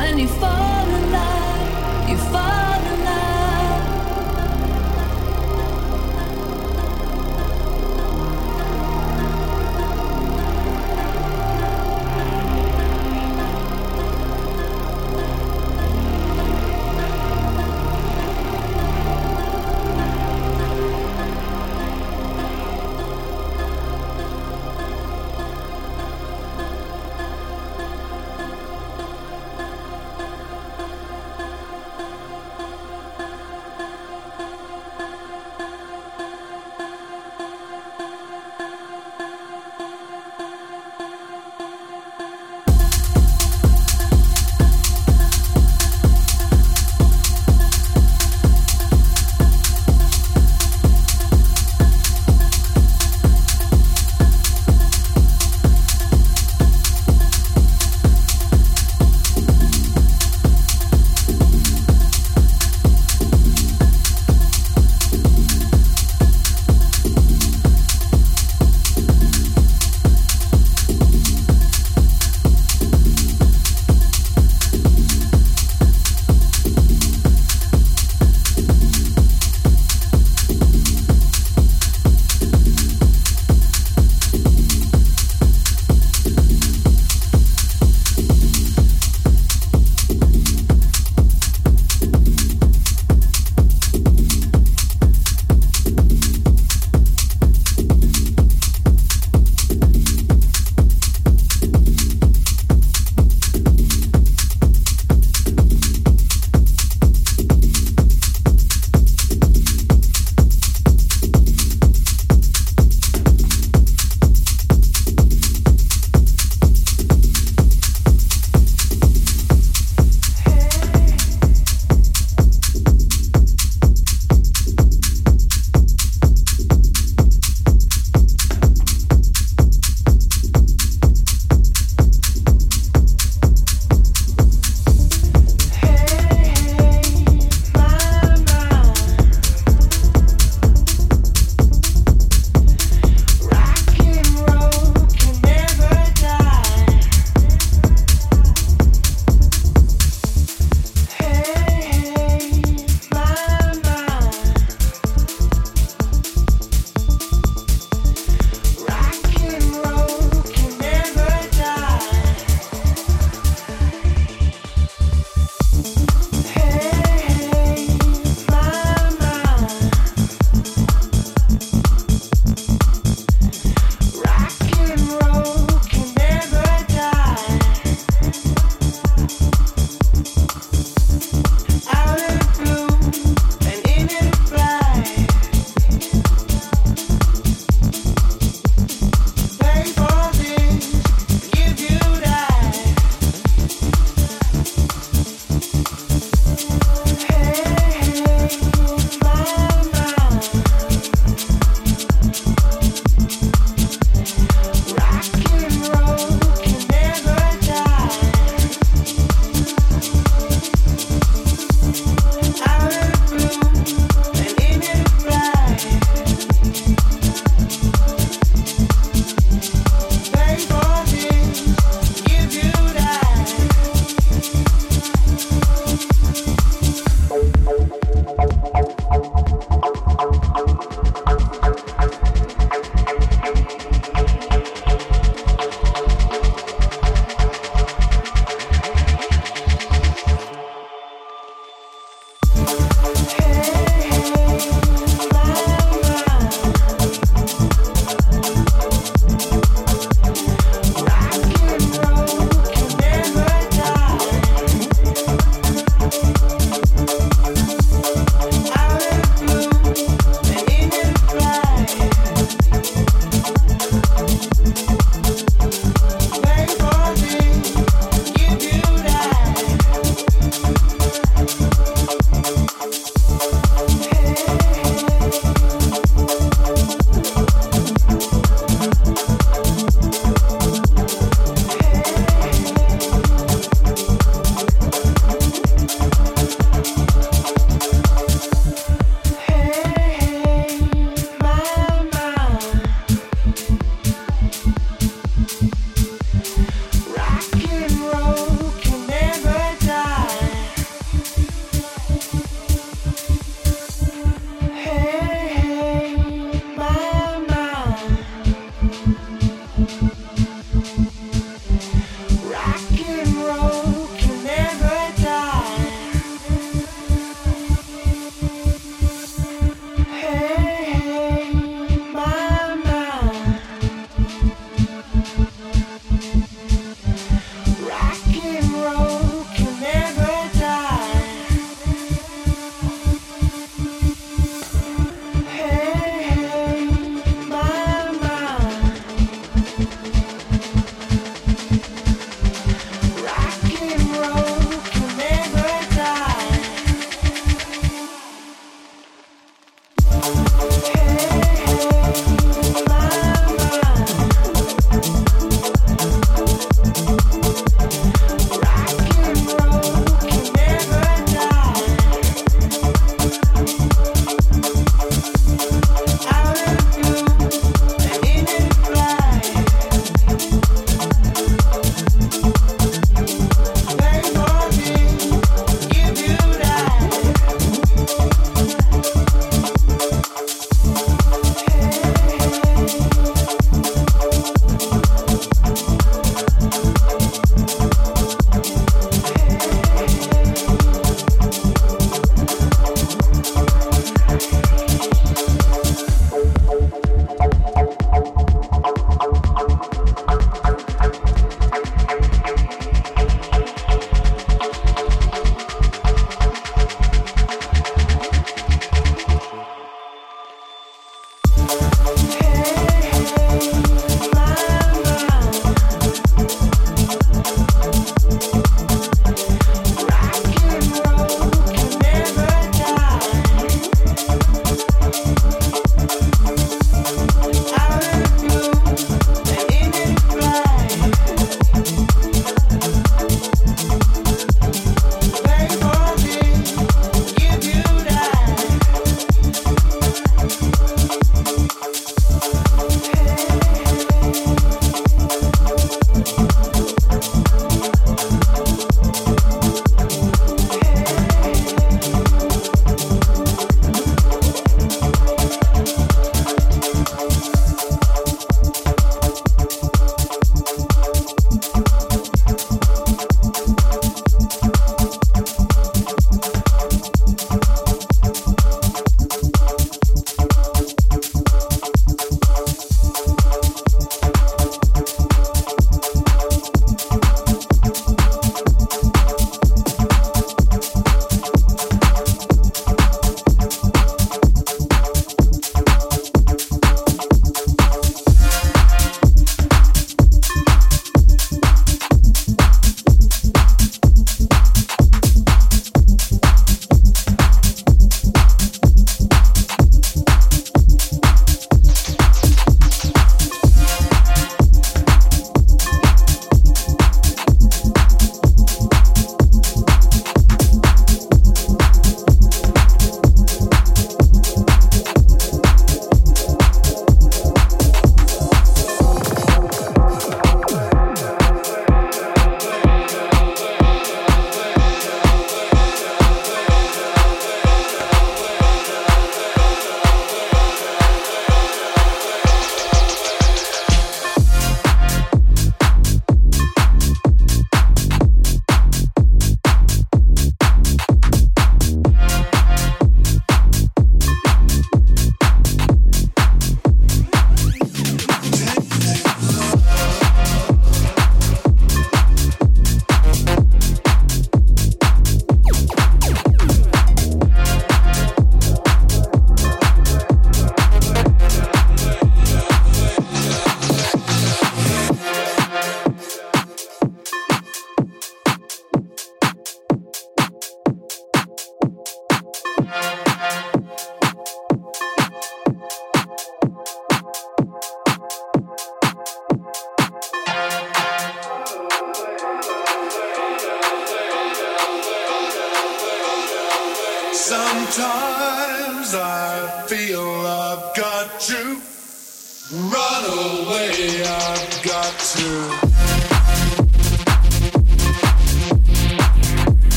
When you fall in love, you fall.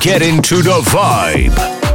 Get into the vibe.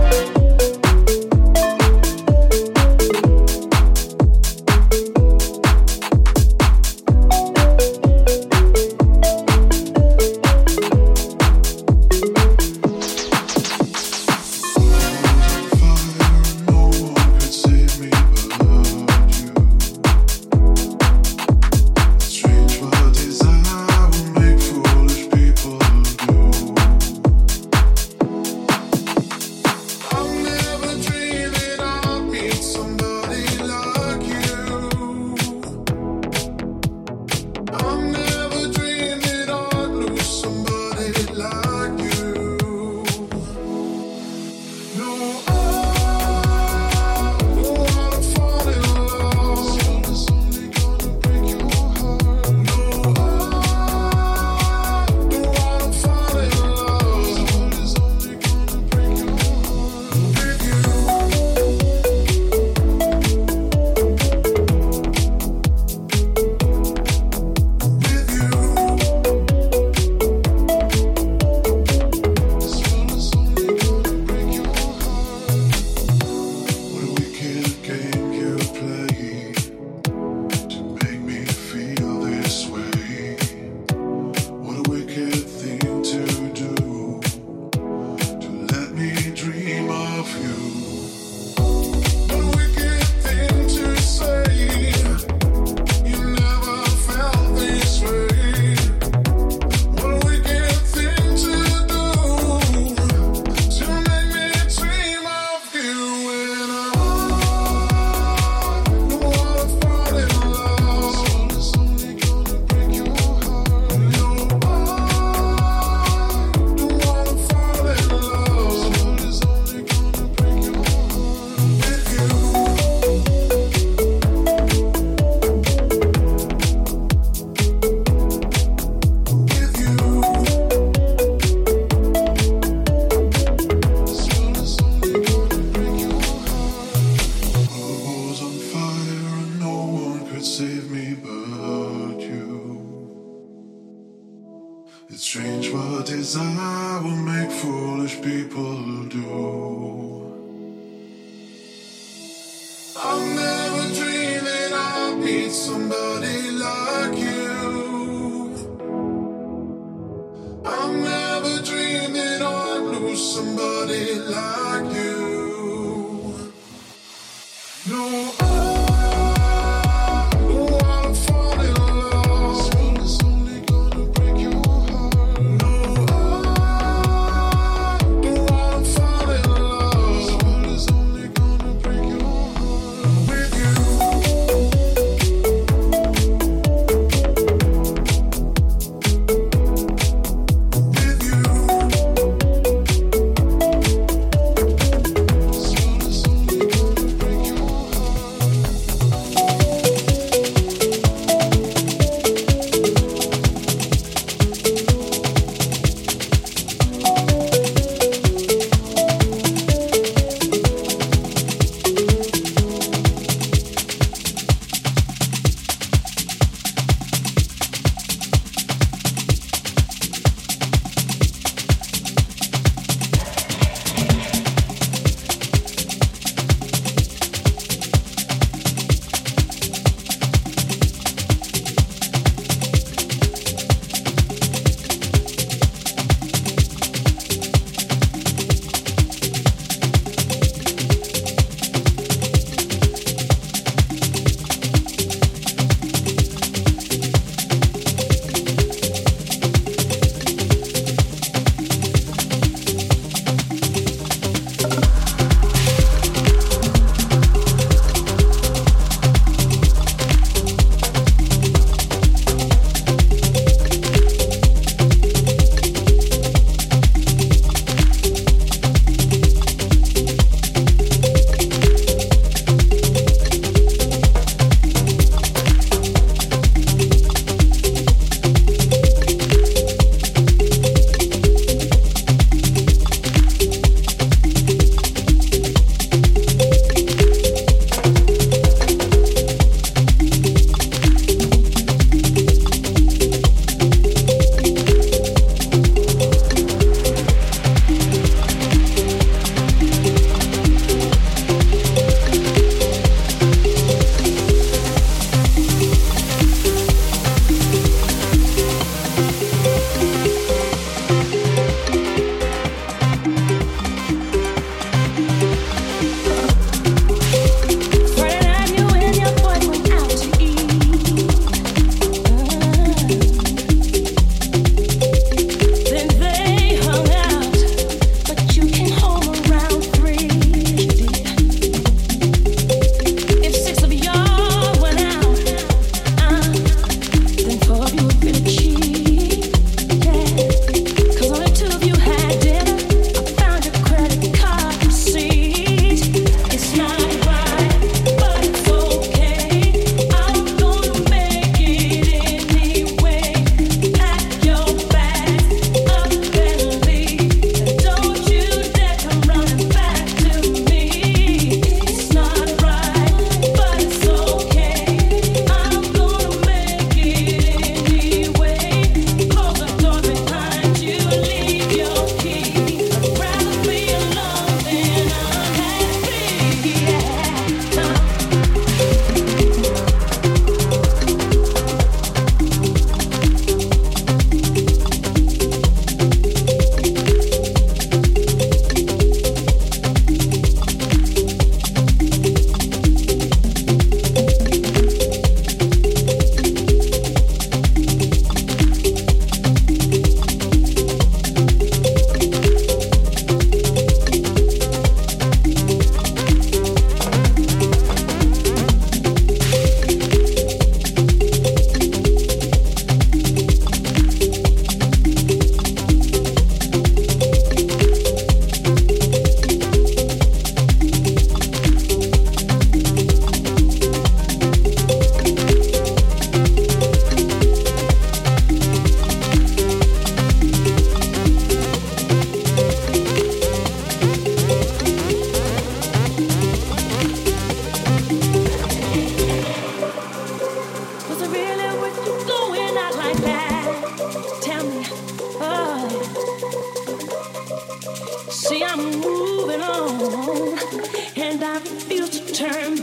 Yeah.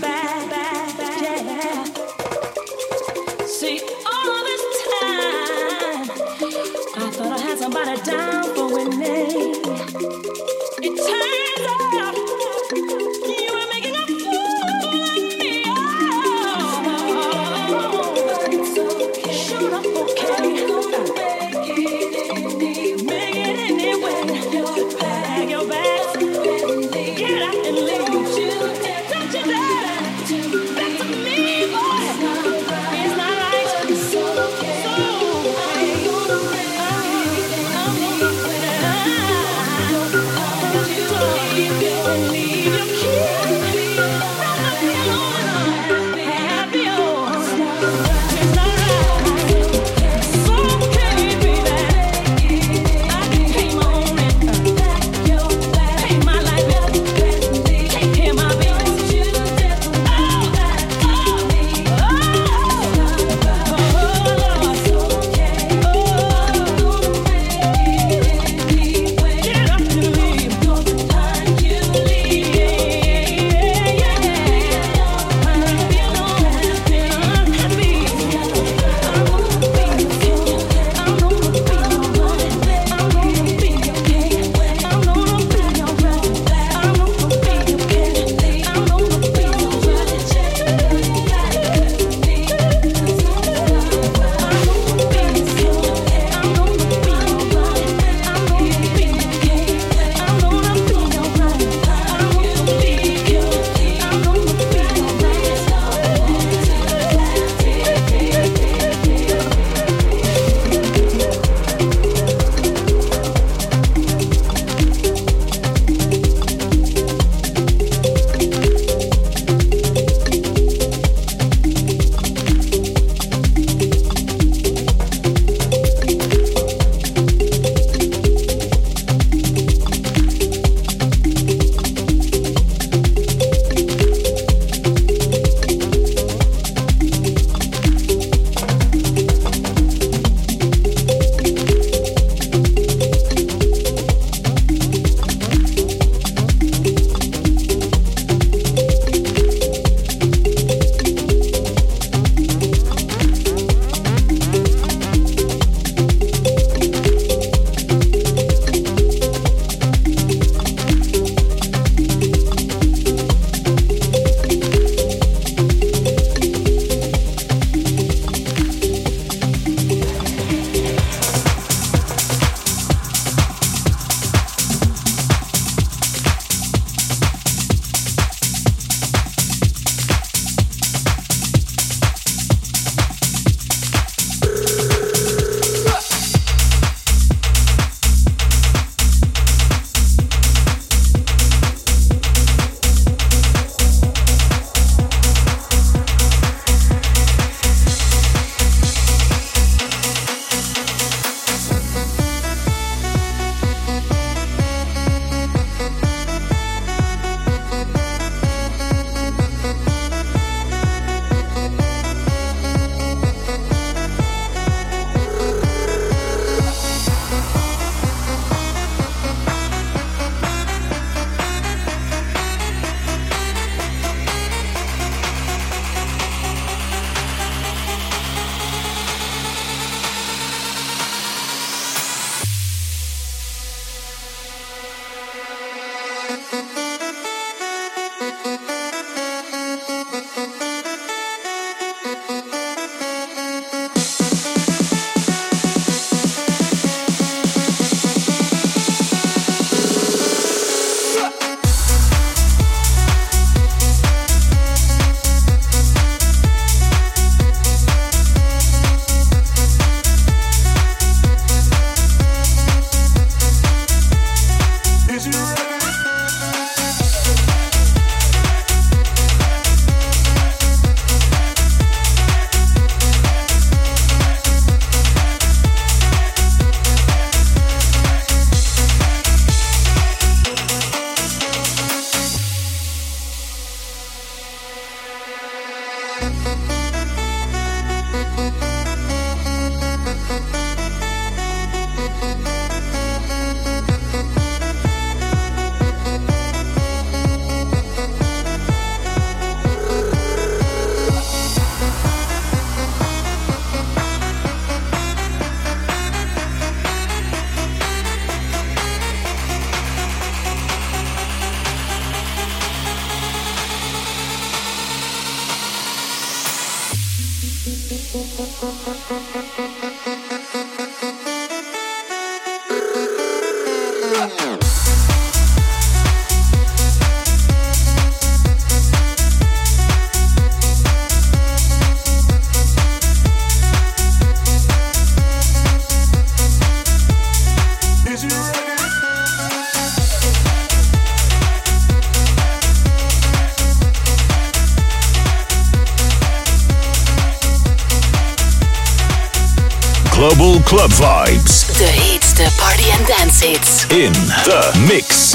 Global Club Vibes. De party- en dance hits. In the mix.